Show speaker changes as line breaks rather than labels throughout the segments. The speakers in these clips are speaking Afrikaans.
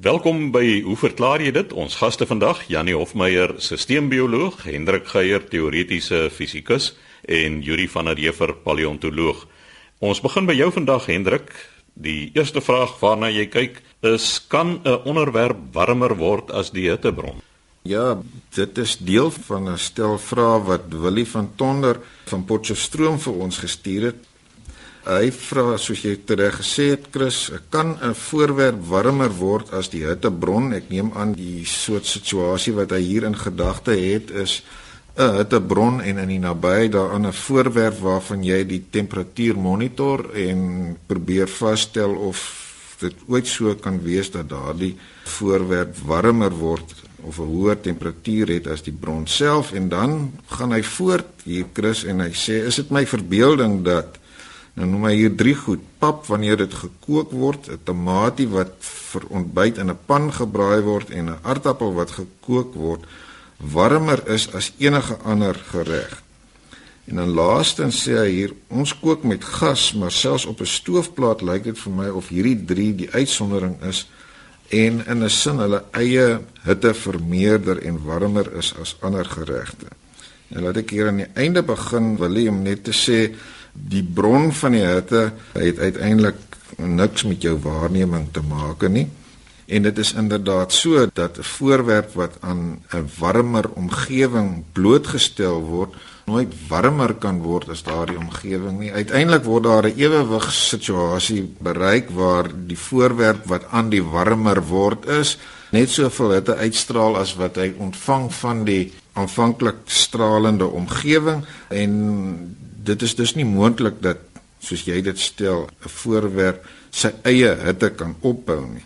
Welkom by Hoe verklaar jy dit? Ons gaste vandag, Janie Hofmeyer, sisteembioloog, Hendrik Geier, teoretiese fisikus en Yuri van der Heever, paleontoloog. Ons begin by jou vandag, Hendrik. Die eerste vraag waarna jy kyk is: kan 'n onderwerp warmer word as die hittebron?
Ja, dit is deel van 'n stel vrae wat Willie van Tonder van Potchefstroom vir ons gestuur het. Hy vra soos jy reg gesê het Chris, kan 'n voorwerp warmer word as die hittebron? Ek neem aan die soort situasie wat hy hier in gedagte het is 'n hittebron en in die nabyheid daaraan 'n voorwerp waarvan jy die temperatuur monitor en probeer vasstel of dit ooit so kan wees dat daardie voorwerp warmer word of 'n hoër temperatuur het as die bron self en dan gaan hy voort hier Chris en hy sê is dit my verbeelding dat Nou noem hy hier drie goed: pap wanneer dit gekook word, 'n tamatie wat vir ontbyt in 'n pan gebraai word en 'n aardappel wat gekook word warmer is as enige ander gereg. En dan laastens sê hy hier, ons kook met gas, maar selfs op 'n stoofplaat lyk dit vir my of hierdie drie die uitsondering is en in 'n sin hulle eie hitte vermeerder en warmer is as ander geregte. En laat ek hier aan die einde begin, Willem, net te sê die bron van die hitte het uiteindelik niks met jou waarneming te maak nie. En dit is inderdaad so dat 'n voorwerp wat aan 'n warmer omgewing blootgestel word, nooit warmer kan word as daardie omgewing nie. Uiteindelik word daar 'n ewewig situasie bereik waar die voorwerp wat aan die warmer word is, net soveel hitte uitstraal as wat hy ontvang van die aanvanklik stralende omgewing en dit is dus nie moontlik dat soos jy dit stel 'n voorwerp sy eie hitte kan opbou nie.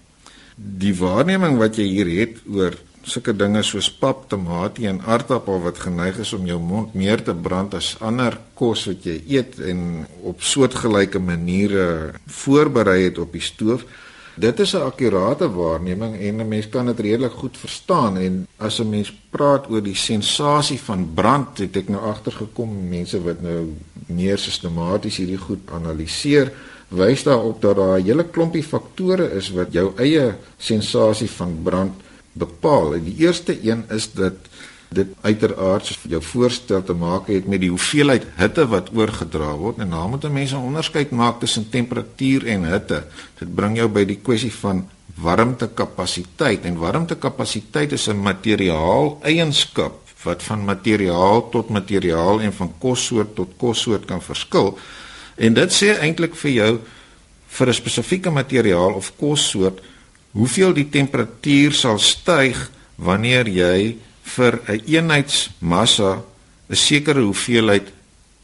Die waarneming wat jy hier het oor sulke dinge soos pap, tamatie en aardappel wat geneig is om jou mond meer te brand as ander kos wat jy eet en op soortgelyke maniere voorberei het op die stoof, Dit is 'n akkurate waarneming en 'n mens kan dit redelik goed verstaan en as 'n mens praat oor die sensasie van brand, het ek nou agtergekom mense wat nou meer sistematies hierdie goed analiseer, wys daarop dat daar 'n hele klompie faktore is wat jou eie sensasie van brand bepaal. En die eerste een is dat dit uiteraard jou voorstel te maak het met die hoeveelheid hitte wat oorgedra word en nou moet mense 'n onderskeid maak tussen temperatuur en hitte. Dit bring jou by die kwessie van warmtekapasiteit en warmtekapasiteit is 'n materiaal eienskap wat van materiaal tot materiaal en van kossoort tot kossoort kan verskil. En dit sê eintlik vir jou vir 'n spesifieke materiaal of kossoort hoeveel die temperatuur sal styg wanneer jy vir 'n eenheidsmassa 'n sekere hoeveelheid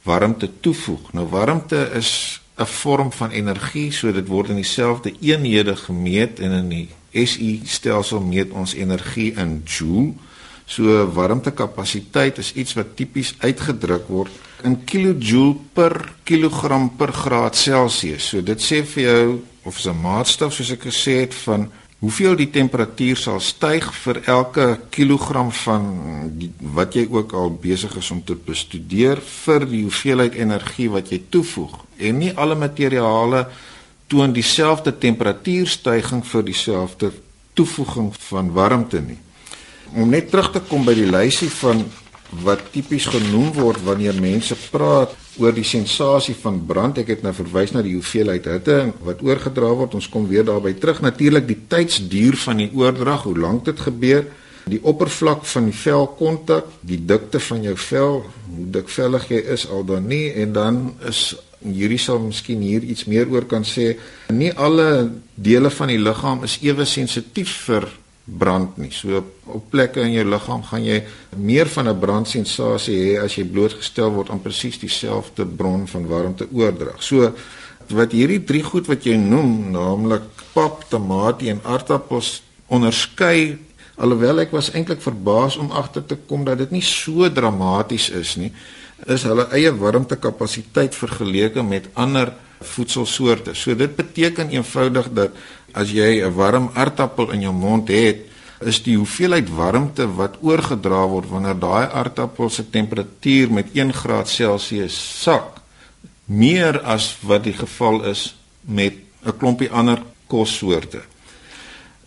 warmte toevoeg. Nou warmte is 'n vorm van energie, so dit word in dieselfde eenhede gemeet en in die SI stelsel meet ons energie in joule. So warmtekapasiteit is iets wat tipies uitgedruk word in kilojoule per kilogram per graad Celsius. So dit sê vir jou of is 'n maatstaf soos ek gesê het van hoeveel die temperatuur sal styg vir elke kilogram van die, wat jy ook al besig is om te bestudeer vir die hoeveelheid energie wat jy toevoeg. En nie alle materiale toon dieselfde temperatuurstygings vir dieselfde toevoeging van warmte nie. Om net terug te kom by die lysie van wat tipies genoem word wanneer mense praat oor die sensasie van brand. Ek het nou verwys na die hoeveelheid hitte wat oorgedra word. Ons kom weer daarby terug. Natuurlik die tydsduur van die oordrag, hoe lank dit gebeur, die oppervlak van die velkontak, die dikte van jou vel, hoe dikvellig jy is al dan nie en dan is hierdie sal miskien hier iets meer oor kan sê. Nie alle dele van die liggaam is ewe sensitief vir brand nie. So op plekke in jou liggaam gaan jy meer van 'n brandsensasie hê as jy blootgestel word aan presies dieselfde bron van warmte oordrag. So wat hierdie drie goed wat jy noem, naamlik pap, tamatie en aardappels onderskei alhoewel ek was eintlik verbaas om agter te kom dat dit nie so dramaties is nie, is hulle eie warmtekapasiteit vergeleke met ander voedselsoorte. So dit beteken eenvoudig dat as jy 'n warm aardappel in jou mond het, is die hoeveelheid warmte wat oorgedra word wanneer daai aardappel se temperatuur met 1 graad Celsius sak meer as wat die geval is met 'n klompie ander kossoorte.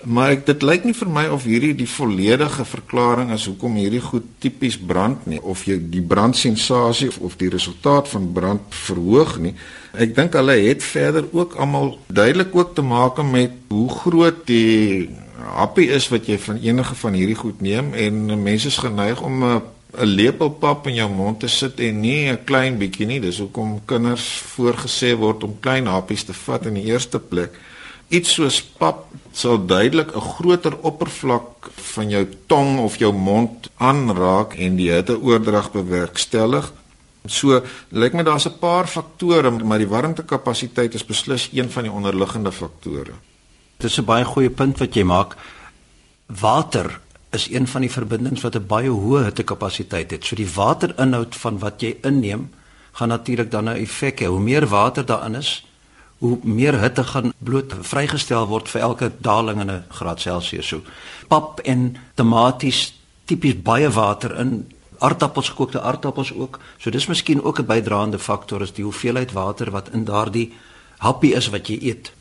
Maar ek dit lyk nie vir my of hierdie die volledige verklaring is hoekom hierdie goed tipies brand nie of jy die brandsensasie of, of die resultaat van brand verhoog nie. Ek dink hulle het verder ook almal duidelik ook te maak met hoe groot die happie is wat jy van enige van hierdie goed neem en mense is geneig om 'n 'n lepel pap in jou mond te sit en nie 'n klein bietjie nie. Dis hoekom kinders voorgesê word om klein happies te vat in die eerste plek. Iets soos pap sal duidelik 'n groter oppervlak van jou tong of jou mond aanraak en die hitteoordrag bewerkstellig. So lyk my daar's 'n paar faktore, maar die warmtekapasiteit is beslis een van die onderliggende faktore.
Dit is 'n baie goeie punt wat jy maak. Water is een van die verbindings wat 'n baie hoë hittekapasiteit het. So die waterinhoud van wat jy inneem gaan natuurlik dan 'n effek hê. Hoe meer water daarin is, hoe meer hitte gaan bloot vrygestel word vir elke daling in 'n graad Celsius. So pap en tomaties tipies baie water in aardappels gekookte aardappels ook. So dis miskien ook 'n bydraende faktor is die hoeveelheid water wat in daardie happie is wat jy eet.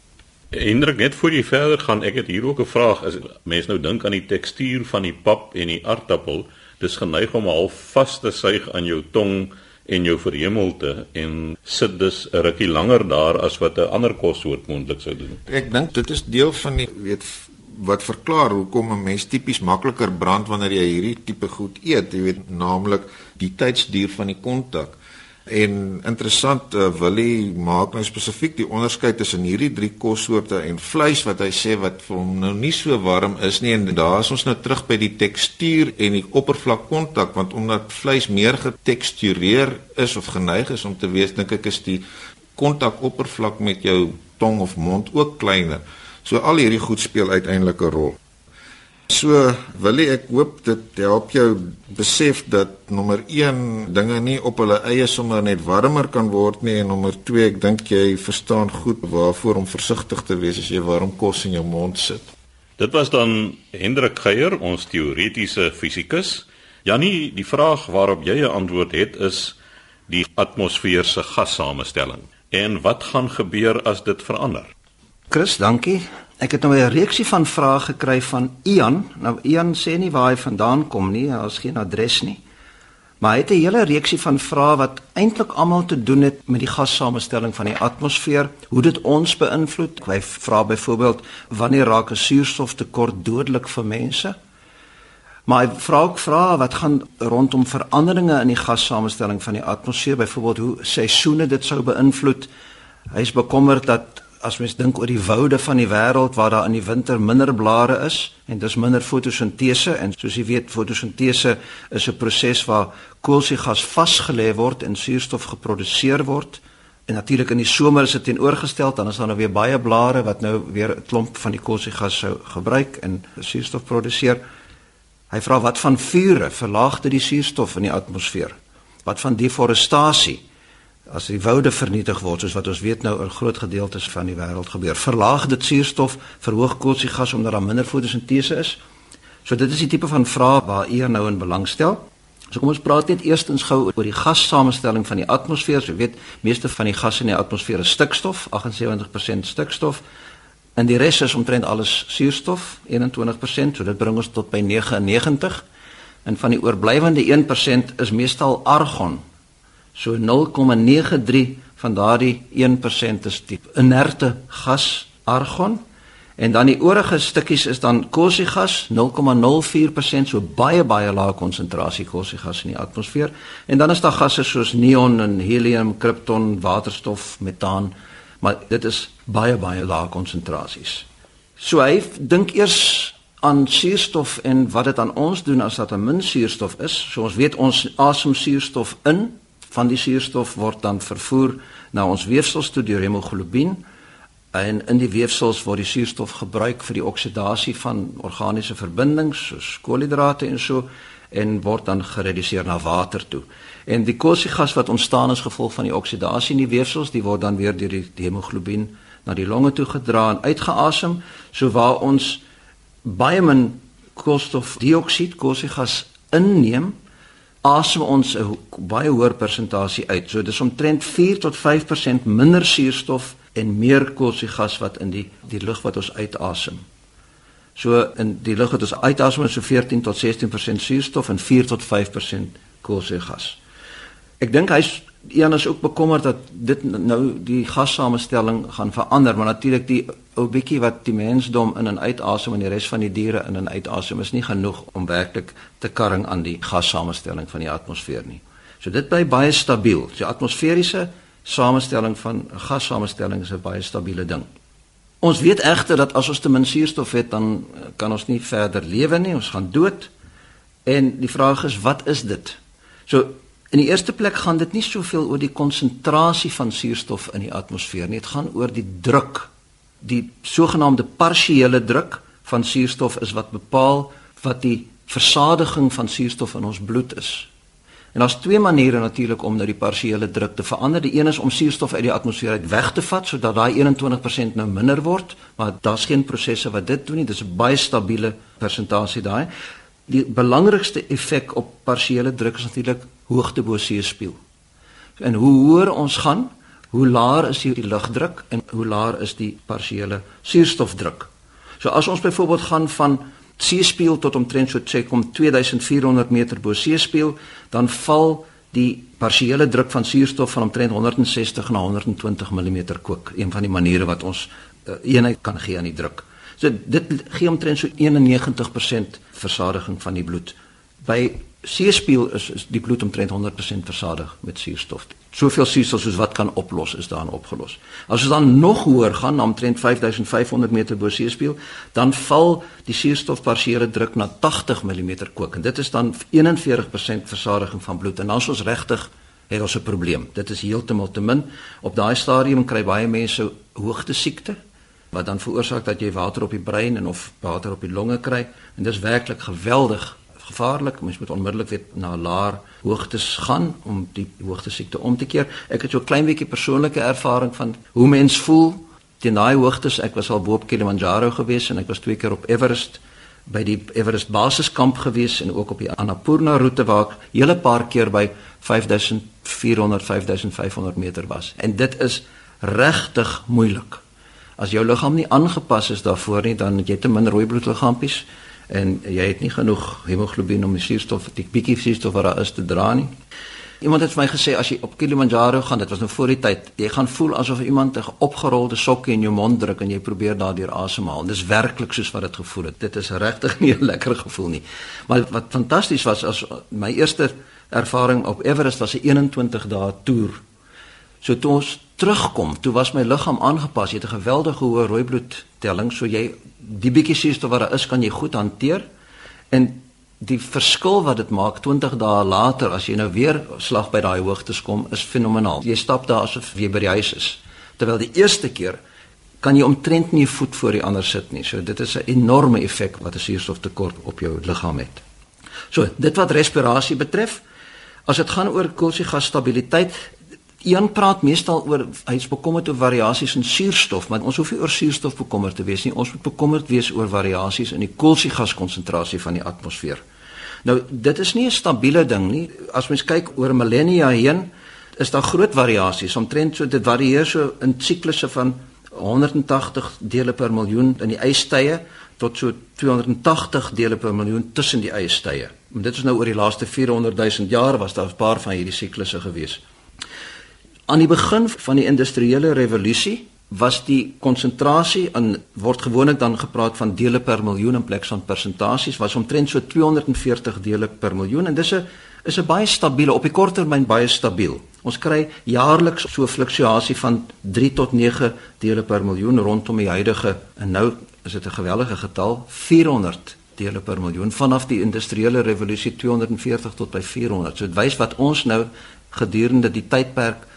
Hendrik, net voor jy verder gaan, ek het hier ook 'n vraag. As mense nou dink aan die tekstuur van die pap en die aardappel, dis geneig om half vas te suig aan jou tong en jou verhemelte en sit dus 'n rukkie langer daar as wat 'n ander kossoort moontlik sou doen.
Ek dink dit is deel van die weet wat verklaar hoekom 'n mens tipies makliker brand wanneer jy hierdie tipe goed eet, jy weet naamlik die tydsduur van die kontak. En interessant uh, Willie maak nou spesifiek die onderskeid tussen hierdie drie kossoorte en vleis wat hy sê wat vir hom nou nie so warm is nie en daar is ons nou terug by die tekstuur en die oppervlak kontak want omdat vleis meer getekstureer is of geneig is om te wees dink ek is die kontak oppervlak met jou tong of mond ook kleiner. So al hierdie goed speel uiteindelik 'n rol. So Willie, ek hoop dit help jou besef dat nommer 1 dinge nie op hulle eie sommer net warmer kan word nie en nommer 2 ek dink jy verstaan goed waarvoor om versigtig te wees as jy warm kos in jou mond sit.
Dit was dan Hendrik Geier, ons teoretiese fisikus. Jannie, die vraag waarop jy 'n antwoord het is die atmosfeer se gassamestelling. En wat gaan gebeur as dit verander?
Chris, dankie. Ek het nou 'n reeksie van vrae gekry van Ian. Nou Ian sê nie waar hy vandaan kom nie, daar's geen adres nie. Maar hy het 'n hele reeksie van vrae wat eintlik almal te doen het met die gassamestelling van die atmosfeer, hoe dit ons beïnvloed. Hy vra byvoorbeeld wanneer raak 'n suurstoftekort dodelik vir mense? Maar hy vra ook vrae wat gaan rondom veranderinge in die gassamestelling van die atmosfeer, byvoorbeeld hoe seisoene dit sou beïnvloed. Hy is bekommerd dat as mens dink oor die woude van die wêreld waar daar in die winter minder blare is en dis minder fotosintese en soos jy weet fotosintese is 'n proses waar koolstofgas vasgelê word en suurstof geproduseer word. En natuurlik in die somer is dit teenoorgestel dan is daar nou weer baie blare wat nou weer 'n klomp van die koolstofgas sou gebruik en suurstof produseer. Hy vra wat van vure verlaag dit die suurstof in die atmosfeer? Wat van deforestasie as die woude vernietig word soos wat ons weet nou in groot gedeeltes van die wêreld gebeur verlaag dit suurstof verhoog koolstofgas omdat daar minder fotosintese is. So dit is die tipe van vraag waar u nou in belang stel. So kom ons praat net eerstens gou oor die gassamenstelling van die atmosfeer. So weet meeste van die gasse in die atmosfeer is stikstof 78% stikstof. En die res is omtrent alles suurstof 21% so dit bring ons tot by 99 en van die oorblywende 1% is meestal argon So 0,93 van daardie 1% is die inerte gas argon en dan die oorige stukkies is dan koolstofgas 0,04% so baie baie lae konsentrasie koolstofgas in die atmosfeer en dan is daar gasse soos neon en helium, krypton, waterstof, metaan maar dit is baie baie lae konsentrasies. So hy dink eers aan suurstof en wat dit aan ons doen as dat 'n min suurstof is. So ons weet ons asem suurstof in van die suurstof word dan vervoer na ons weefsels toe deur hemoglobien en in die weefsels word die suurstof gebruik vir die oksidasie van organiese verbindings soos koolhidrate en so en word dan gereduseer na water toe. En die koolstofgas wat ontstaan as gevolg van die oksidasie in die weefsels, die word dan weer deur die, die hemoglobien na die longe toe gedra en uitgeasem, so waar ons baie min koolstofdioksied, koolstofgas inneem asem ons 'n baie hoër persentasie uit. So dis omtrent 4 tot 5% minder suurstof en meer koolstofgas wat in die die lug wat ons uitasem. So in die lug het ons uitasem so 14 tot 16% suurstof en 4 tot 5% koolstofgas. Ek dink hy's Ian is ook bekommerd dat dit nou die gassamestelling gaan verander, maar natuurlik die ou bietjie wat die mensdom in en uitasem en die res van die diere in en uitasem is nie genoeg om werklik te karring aan die gassamestelling van die atmosfeer nie. So dit bly baie stabiel. Die atmosferiese samestelling van gassamestelling is 'n baie stabiele ding. Ons weet egter dat as ons te min suurstof het, dan kan ons nie verder lewe nie, ons gaan dood. En die vraag is, wat is dit? So In die eerste plek gaan dit nie soveel oor die konsentrasie van suurstof in die atmosfeer nie, dit gaan oor die druk. Die sogenaamde partiële druk van suurstof is wat bepaal wat die versadiging van suurstof in ons bloed is. En daar's twee maniere natuurlik om nou die partiële druk te verander. Die een is om suurstof uit die atmosfeer uit weg te vat sodat daai 21% nou minder word, maar daar's geen prosesse wat dit doen nie. Dis 'n baie stabiele persentasie daai. Die belangrikste effek op partiële druk is natuurlik hoogte bo seespieël. En hoe hoër ons gaan, hoe laer is die lugdruk en hoe laer is die partiële suurstofdruk. So as ons byvoorbeeld gaan van seespieël tot omtrent so sê kom 2400 meter bo seespieël, dan val die partiële druk van suurstof van omtrent 160 na 120 mm kook, een van die maniere wat ons uh, eenheid kan gee aan die druk. So dit gee omtrent so 91% versadiging van die bloed. By seespieël is, is die bloed omtrent 100% versadig met suurstof. Soveel suurstof soos wat kan oplos is daarin opgelos. As ons dan nog hoër gaan na omtrent 5500 meter bo seespieël, dan val die suurstofparsiële druk na 80 mm kook en dit is dan 41% versadiging van bloed en dan is ons regtig het ons 'n probleem. Dit is heeltemal te min. Op daai stadium kry baie mense hoogte siekte wat dan veroorsaak dat jy water op die brein en of water op die longe kry en dis werklik geweldig gevaarlik. Mens moet onmiddellik weet na laer hoogtes gaan om die hoogte siekte om te keer. Ek het so 'n klein bietjie persoonlike ervaring van hoe mens voel teen daai hoogtes. Ek was al bo op Kilimanjaro gewees en ek was twee keer op Everest by die Everest basiskamp gewees en ook op die Annapurna roete waar ek hele paar keer by 5400 5500 meter was. En dit is regtig moeilik. As jou liggaam nie aangepas is daarvoor nie, dan het jy te min rooi bloedliggaampies en jy het nie genoeg hemoglobien om die suurstof, die bietjie suurstof wat daar is te dra nie. Iemand het vir my gesê as jy op Kilimanjaro gaan, dit was nou voor die tyd, jy gaan voel asof iemand 'n opgerolde sokke in jou mond druk en jy probeer daardeur asemhaal. Dis werklik soos wat dit gevoel het. Dit is regtig nie 'n lekker gevoel nie. Maar wat fantasties was as my eerste ervaring op Everest was 'n 21 dae toer. So toe ons terugkom, toe was my liggaam aangepas. Jy het 'n geweldige hoë rooi bloedtelling, so jy die bietjie suurstof wat daar is, kan jy goed hanteer. En die verskil wat dit maak 20 dae later as jy nou weer slag by daai hoogtes kom, is fenomenaal. Jy stap daar asof jy by die huis is. Terwyl die eerste keer kan jy omtrent nie 'n voet voor die ander sit nie. So dit is 'n enorme effek wat 'n suurstoftekort op jou liggaam het. So, dit wat respirasie betref, as dit gaan oor koolstofgasstabiliteit, Ian praat meestal oor hy's bekommerd oor variasies in suurstof, maar ons hoef nie oor suurstof bekommerd te wees nie. Ons moet bekommerd wees oor variasies in die koolstofgaskonsentrasie van die atmosfeer. Nou, dit is nie 'n stabiele ding nie. As mens kyk oor millennia heen, is daar groot variasies. Omtrent so dit varieer so in siklusse van 180 dele per miljoen in die ystye tot so 280 dele per miljoen tussen die ystye. En dit is nou oor die laaste 400 000 jaar was daar 'n paar van hierdie siklusse gewees. Aan die begin van die industriële revolusie was die konsentrasie aan word gewoonlik dan gepraat van dele per miljoen in plaas van persentasies was omtrent so 240 dele per miljoen en dis 'n is 'n baie stabiele op die kort termyn baie stabiel. Ons kry jaarliks so 'n fluktuasie van 3 tot 9 dele per miljoen rondom die huidige en nou is dit 'n gewellige getal 400 dele per miljoen vanaf die industriële revolusie 240 tot by 400. So dit wys wat ons nou gedurende die tydperk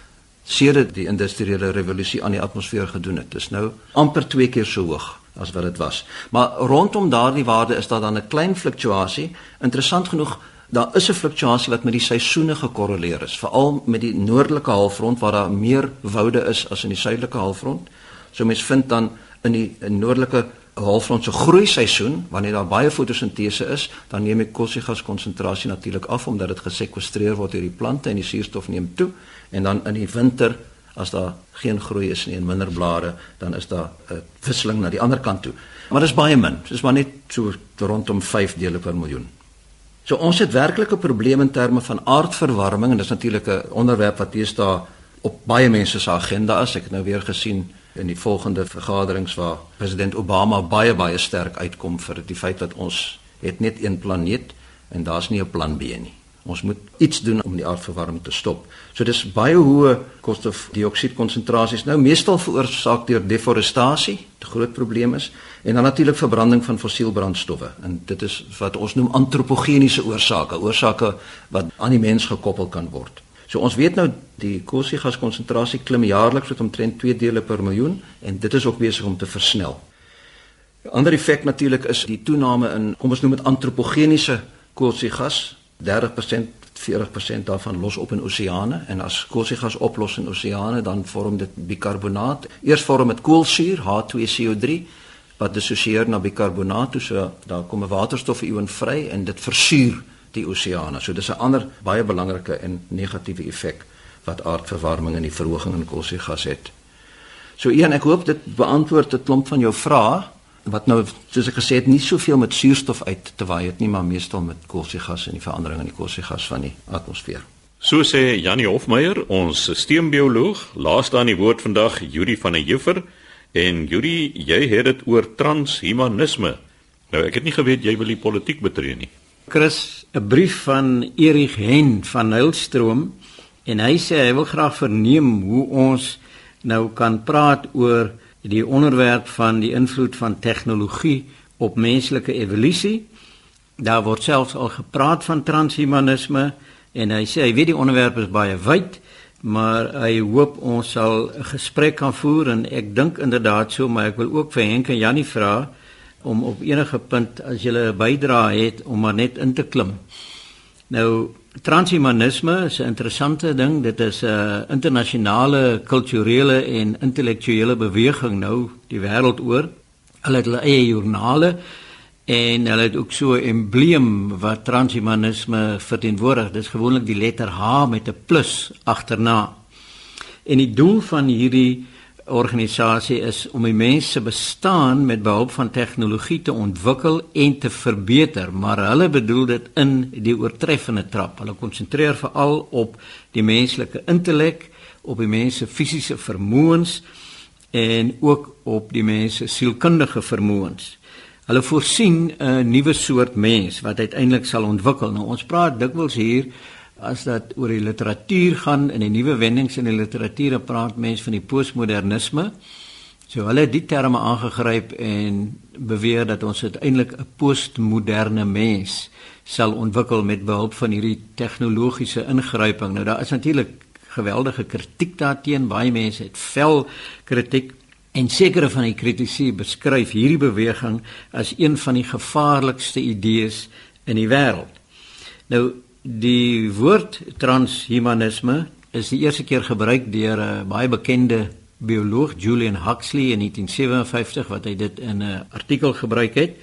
sedert die industriële revolusie aan die atmosfeer gedoen het. Dit is nou amper 2 keer so hoog as wat dit was. Maar rondom daardie waarde is daar dan 'n klein fluktuasie. Interessant genoeg, daar is 'n fluktuasie wat met die seisoene gekorreleer is, veral met die noordelike halfrond waar daar meer woude is as in die suidelike halfrond. So mense vind dan in die noordelike halfrond se groei seisoen wanneer daar baie fotosintese is, dan neem die koolstofgaskonsentrasie natuurlik af omdat dit gesekwestreer word deur die plante en die suurstof neem toe en dan in die winter as daar geen groei is nie en minder blare, dan is daar 'n wisseling na die ander kant toe. Maar dit is baie min. Dit is maar net so rondom 5 dele per miljoen. So ons het werklik 'n probleem in terme van aardverwarming en dis natuurlik 'n onderwerp wat staan op baie mense se agenda is. Ek het nou weer gesien in die volgende vergaderings waar president Obama baie baie sterk uitkom vir die feit dat ons het net een planeet en daar's nie 'n plan B nie. Ons moet iets doen om die aardverwarming te stop. So dis baie hoë koolstofdioksied konsentrasies nou meestal veroorsaak deur deforestasie, 'n groot probleem is, en dan natuurlik verbranding van fossielbrandstowwe. En dit is wat ons noem antropogeniese oorsake, oorsake wat aan die mens gekoppel kan word. So ons weet nou die koolstofgaskonsentrasie klim jaarliks met omtrent 2 dele per miljoen en dit is ook besig om te versnel. 'n Ander effek natuurlik is die toename in kom ons noem dit antropogeniese koolstofgas 30% 40% daarvan los op in oseane en as koolstofgas oplos in oseane dan vorm dit bikarbonaat. Eers vorm dit koolsuur H2CO3 wat dissosieer na bikarbonaat toe so daar kom 'n waterstofion vry en dit versuur die oseane. So dis 'n ander baie belangrike en negatiewe effek wat aardverwarming en die verhoging in koolstofgas het. So een ek hoop dit beantwoord 'n klomp van jou vrae wat nou soos ek gesê het nie soveel met suurstof uit te waai het nie maar meestal met koolstofgas en die verandering in die koolstofgas van die atmosfeer.
So sê Janie Hofmeyer, ons sisteembioloog, laaste aan die woord vandag Yuri van der Heever en Yuri, jy het dit oor transhumanisme. Nou ek het nie geweet jy wil die politiek betree nie.
Chris, 'n brief van Erich Hen van Nylstroom en hy sê hy wil graag verneem hoe ons nou kan praat oor die onderwerp van die invloed van tegnologie op menslike evolusie. Daar word selfs al gepraat van transhumanisme en hy sê hy weet die onderwerp is baie wyd, maar hy hoop ons sal 'n gesprek kan voer en ek dink inderdaad so, maar ek wil ook vir Henk en Jannie vra om op enige punt as jy 'n bydrae het om maar net in te klim. Nou transhumanisme is 'n interessante ding. Dit is 'n internasionale kulturele en intellektuele beweging nou die wêreld oor. Hulle het hulle eie joernale en hulle het ook so 'n embleem wat transhumanisme verteenwoordig. Dit is gewoonlik die letter H met 'n plus agterna. En die doel van hierdie organisasie is om die mens se bestaan met behulp van tegnologie te ontwikkel en te verbeter, maar hulle bedoel dit in die oortreffende trap. Hulle konsentreer veral op die menslike intellek, op die mens se fisiese vermoëns en ook op die mens se sielkundige vermoëns. Hulle voorsien 'n nuwe soort mens wat uiteindelik sal ontwikkel. Nou ons praat dikwels hier as dit oor die literatuur gaan in die nuwe wendings in die literatuur praat mense van die postmodernisme. So hulle het die terme aangegryp en beweer dat ons uiteindelik 'n postmoderne mens sal ontwikkel met behulp van hierdie tegnologiese ingryping. Nou daar is natuurlik geweldige kritiek daarteenoor. Baie mense het vel kritiek en sekere van die kritici beskryf hierdie beweging as een van die gevaarlikste idees in die wêreld. Nou Die woord transhumanisme is die eerste keer gebruik deur 'n baie bekende bioloog Julian Huxley in 1957 wat hy dit in 'n artikel gebruik het.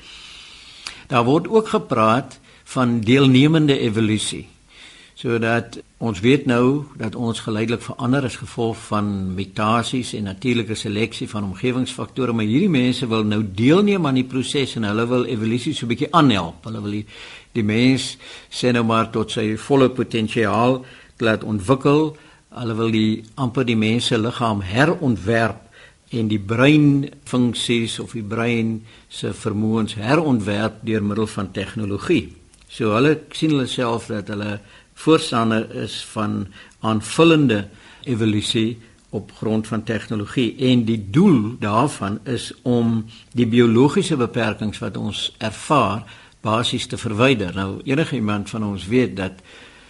Daar word ook gepraat van deelnemende evolusie. Sodat ons weet nou dat ons geleidelik verander as gevolg van mutasies en natuurlike seleksie van omgewingsfaktore, maar hierdie mense wil nou deelneem aan die proses en hulle wil evolusie so 'n bietjie aanhelp. Hulle wil die, die mens sê nou maar tot sy volle potensiaal laat ontwikkel. Hulle wil die amper die mens se liggaam herontwerp en die breinfunksies of die brein se vermoëns herontwerp deur middel van tegnologie. So hulle sien hulle self dat hulle voorstander is van aanvullende evolusie op grond van tegnologie en die doel daarvan is om die biologiese beperkings wat ons ervaar basies te verwyder. Nou enige iemand van ons weet dat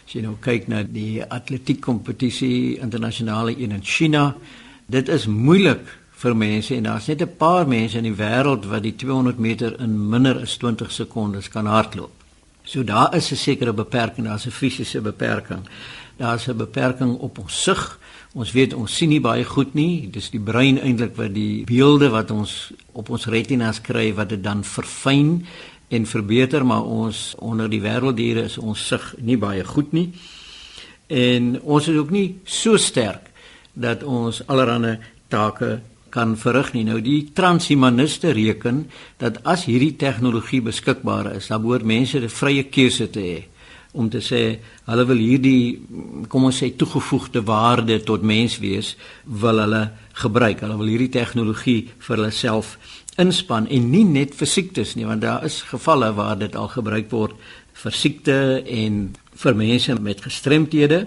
as jy nou kyk na die atletiek kompetisie internasionale een in China, dit is moeilik vir mense en daar's net 'n paar mense in die wêreld wat die 200 meter in minder as 20 sekondes kan hardloop. So daar is 'n sekere beperking, daar's 'n fisiese beperking. Daar's 'n beperking op ons sig. Ons weet ons sien nie baie goed nie. Dis die brein eintlik wat die beelde wat ons op ons retinas kry wat dit dan verfyn en verbeter, maar ons onder die wêrelddiere is ons sig nie baie goed nie. En ons is ook nie so sterk dat ons allerlei take kan verrig nie. Nou die transhumaniste reken dat as hierdie tegnologie beskikbaar is, dan behoort mense 'n vrye keuse te hê om te sê hulle wil hierdie kom ons sê toegevoegde waarde tot mens wees wil hulle gebruik. Hulle wil hierdie tegnologie vir hulle self inspan en nie net vir siektes nie, want daar is gevalle waar dit al gebruik word vir siekte en vir mense met gestremthede.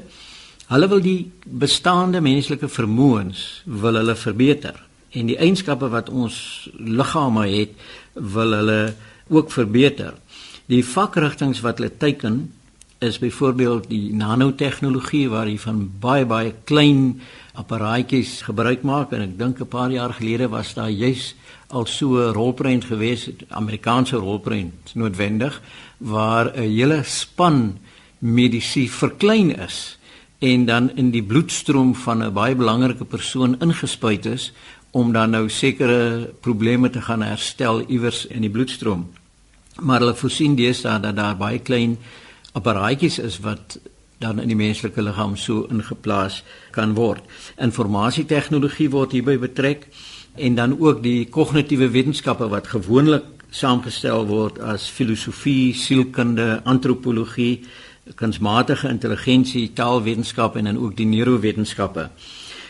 Hulle wil die bestaande menslike vermoëns wil hulle verbeter en die eienskappe wat ons liggame het wil hulle ook verbeter. Die vakrigtinge wat hulle teiken is byvoorbeeld die nanotegnologie waar jy van baie baie klein apparaatjies gebruik maak en ek dink 'n paar jaar gelede was daar juis al so 'n rolprent gewees, Amerikaanse rolprent noodwendig waar 'n hele span medisyne verklein is en dan in die bloedstroom van 'n baie belangrike persoon ingespuit is om dan nou sekere probleme te gaan herstel iewers in die bloedstroom. Maar hulle voorsien deesdae dat daar baie klein apparaatjies is wat dan in die menslike liggaam so ingeplaas kan word. Informasietegnologie word hierby betrek en dan ook die kognitiewe wetenskappe wat gewoonlik saamgestel word as filosofie, sielkunde, antropologie, kunsmatige intelligensie, taalwetenskap en dan ook die neurowetenskappe.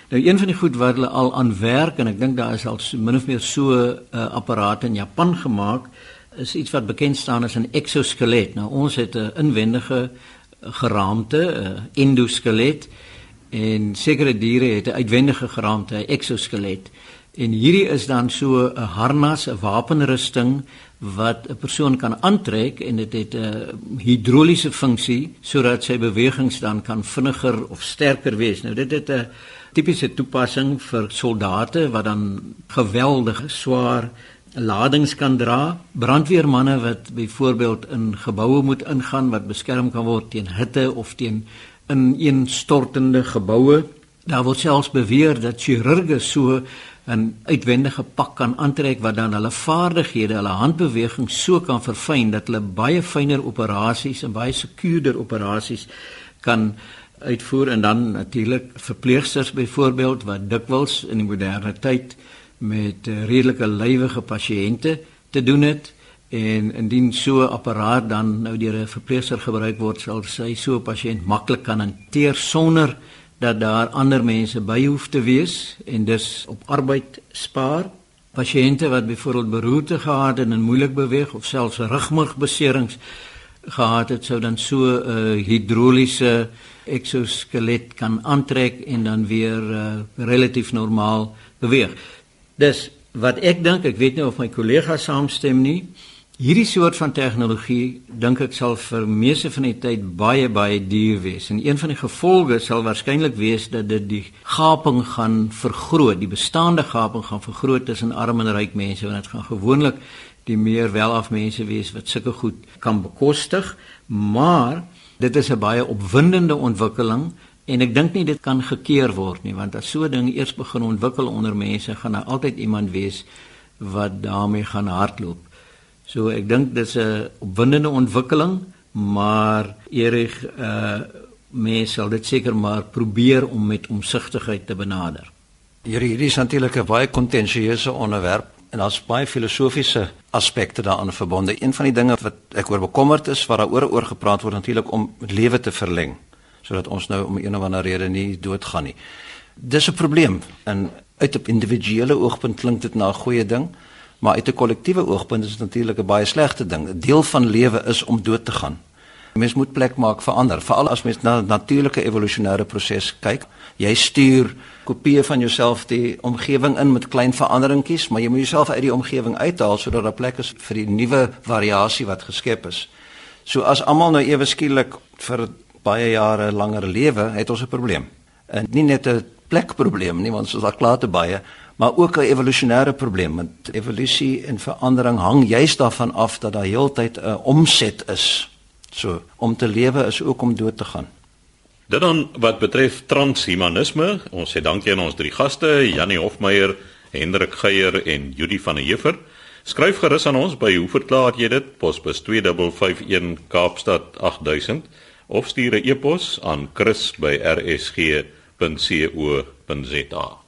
Nou een van die goed wat hulle al aan werk en ek dink daar is al so min of meer so 'n uh, eh, apparaat in Japan gemaak is iets wat bekend staan as 'n exoskelet. Nou ons het 'n inwendige geraamte, 'n endoskelet en sekere diere het 'n uitwendige geraamte, 'n exoskelet. En hierdie is dan so 'n harnas, 'n wapenrusting wat 'n persoon kan aantrek en dit het 'n hidroliese funksie sodat sy bewegings dan kan vinniger of sterker wees. Nou dit het 'n tipiese toepassing vir soldate wat dan geweldige swaar ladings kan dra. Brandweermanne wat byvoorbeeld in geboue moet ingaan wat beskerm kan word teen hitte of teen ineenstortende geboue. Daar word selfs beweer dat chirurge so 'n uitwendige pak kan aantrek wat dan hulle vaardighede, hulle handbewegings so kan verfyn dat hulle baie fynere operasies en baie sekuurder operasies kan uitvoer. En dan natuurlik verpleegsters byvoorbeeld wat dikwels in die moderne tyd met uh, redelike lywige pasiënte te doen het. En indien so 'n apparaat dan nou deur 'n verpleegster gebruik word sal sy so 'n pasiënt maklik kan hanteer sonder dat daar ander mense by hoef te wees en dus op arbeid spaar. Pasiënte wat byvoorbeeld beroerte gehad en moeilik beweeg of selfs rugmurgbeserings gehad het, sou dan so 'n uh, hidroliese exoskelet kan aantrek en dan weer uh, relatief normaal beweeg. Dus wat ek dink, ek weet nie of my kollegas saamstem nie, Hierdie soort van tegnologie dink ek sal vir meeste van die tyd baie baie duur wees en een van die gevolge sal waarskynlik wees dat dit die gaping gaan vergroot, die bestaande gaping gaan vergroot tussen arm en ryk mense want dit gaan gewoonlik die meer welaf mense wees wat sulke goed kan bekostig, maar dit is 'n baie opwindende ontwikkeling en ek dink nie dit kan gekeer word nie want as so 'n ding eers begin ontwikkel onder mense gaan daar altyd iemand wees wat daarmee gaan hardloop. So ek dink dis 'n opwindende ontwikkeling, maar Erig uh mense sal dit seker maar probeer om met omsigtigheid te benader.
Hierdie hierdie is natuurlik 'n baie kontensieuse onderwerp en daar's baie filosofiese aspekte daaraan verbonde. Een van die dinge wat ek oor bekommerd is wat daaroor oor gepraat word natuurlik om lewe te verleng sodat ons nou om een of ander rede nie doodgaan nie. Dis 'n probleem en uit op individuele oogpunt klink dit na 'n goeie ding. Maar uit 'n kollektiewe oogpunt is dit natuurlik 'n baie slegte ding. 'n Deel van lewe is om dood te gaan. Mens moet plek maak vir ander, veral as mens na natuurlike evolusionêre proses kyk. Jy stuur kopieë van jouself die omgewing in met klein veranderingkies, maar jy moet jouself uit die omgewing uithaal sodat daar plek is vir die nuwe variasie wat geskep is. So as almal nou ewe skielik vir baie jare langer lewe, het ons 'n probleem. En nie net 'n plekprobleem nie, want ons is al klaar te baie, maar ook 'n evolusionêre probleem want evolusie en verandering hang juist daarvan af dat daar heeltyd 'n omset is. So om te lewe is ook om dood te gaan.
Dit dan wat betref transhumanisme, ons sê dankie aan ons drie gaste, Janie Hofmeyer, Hendrik Geier en Judy van der Heever. Skryf gerus aan ons by hoe verklaar jy dit? Posbus 2551 Kaapstad 8000 of stuur 'n e-pos aan chris@rsg.co.za.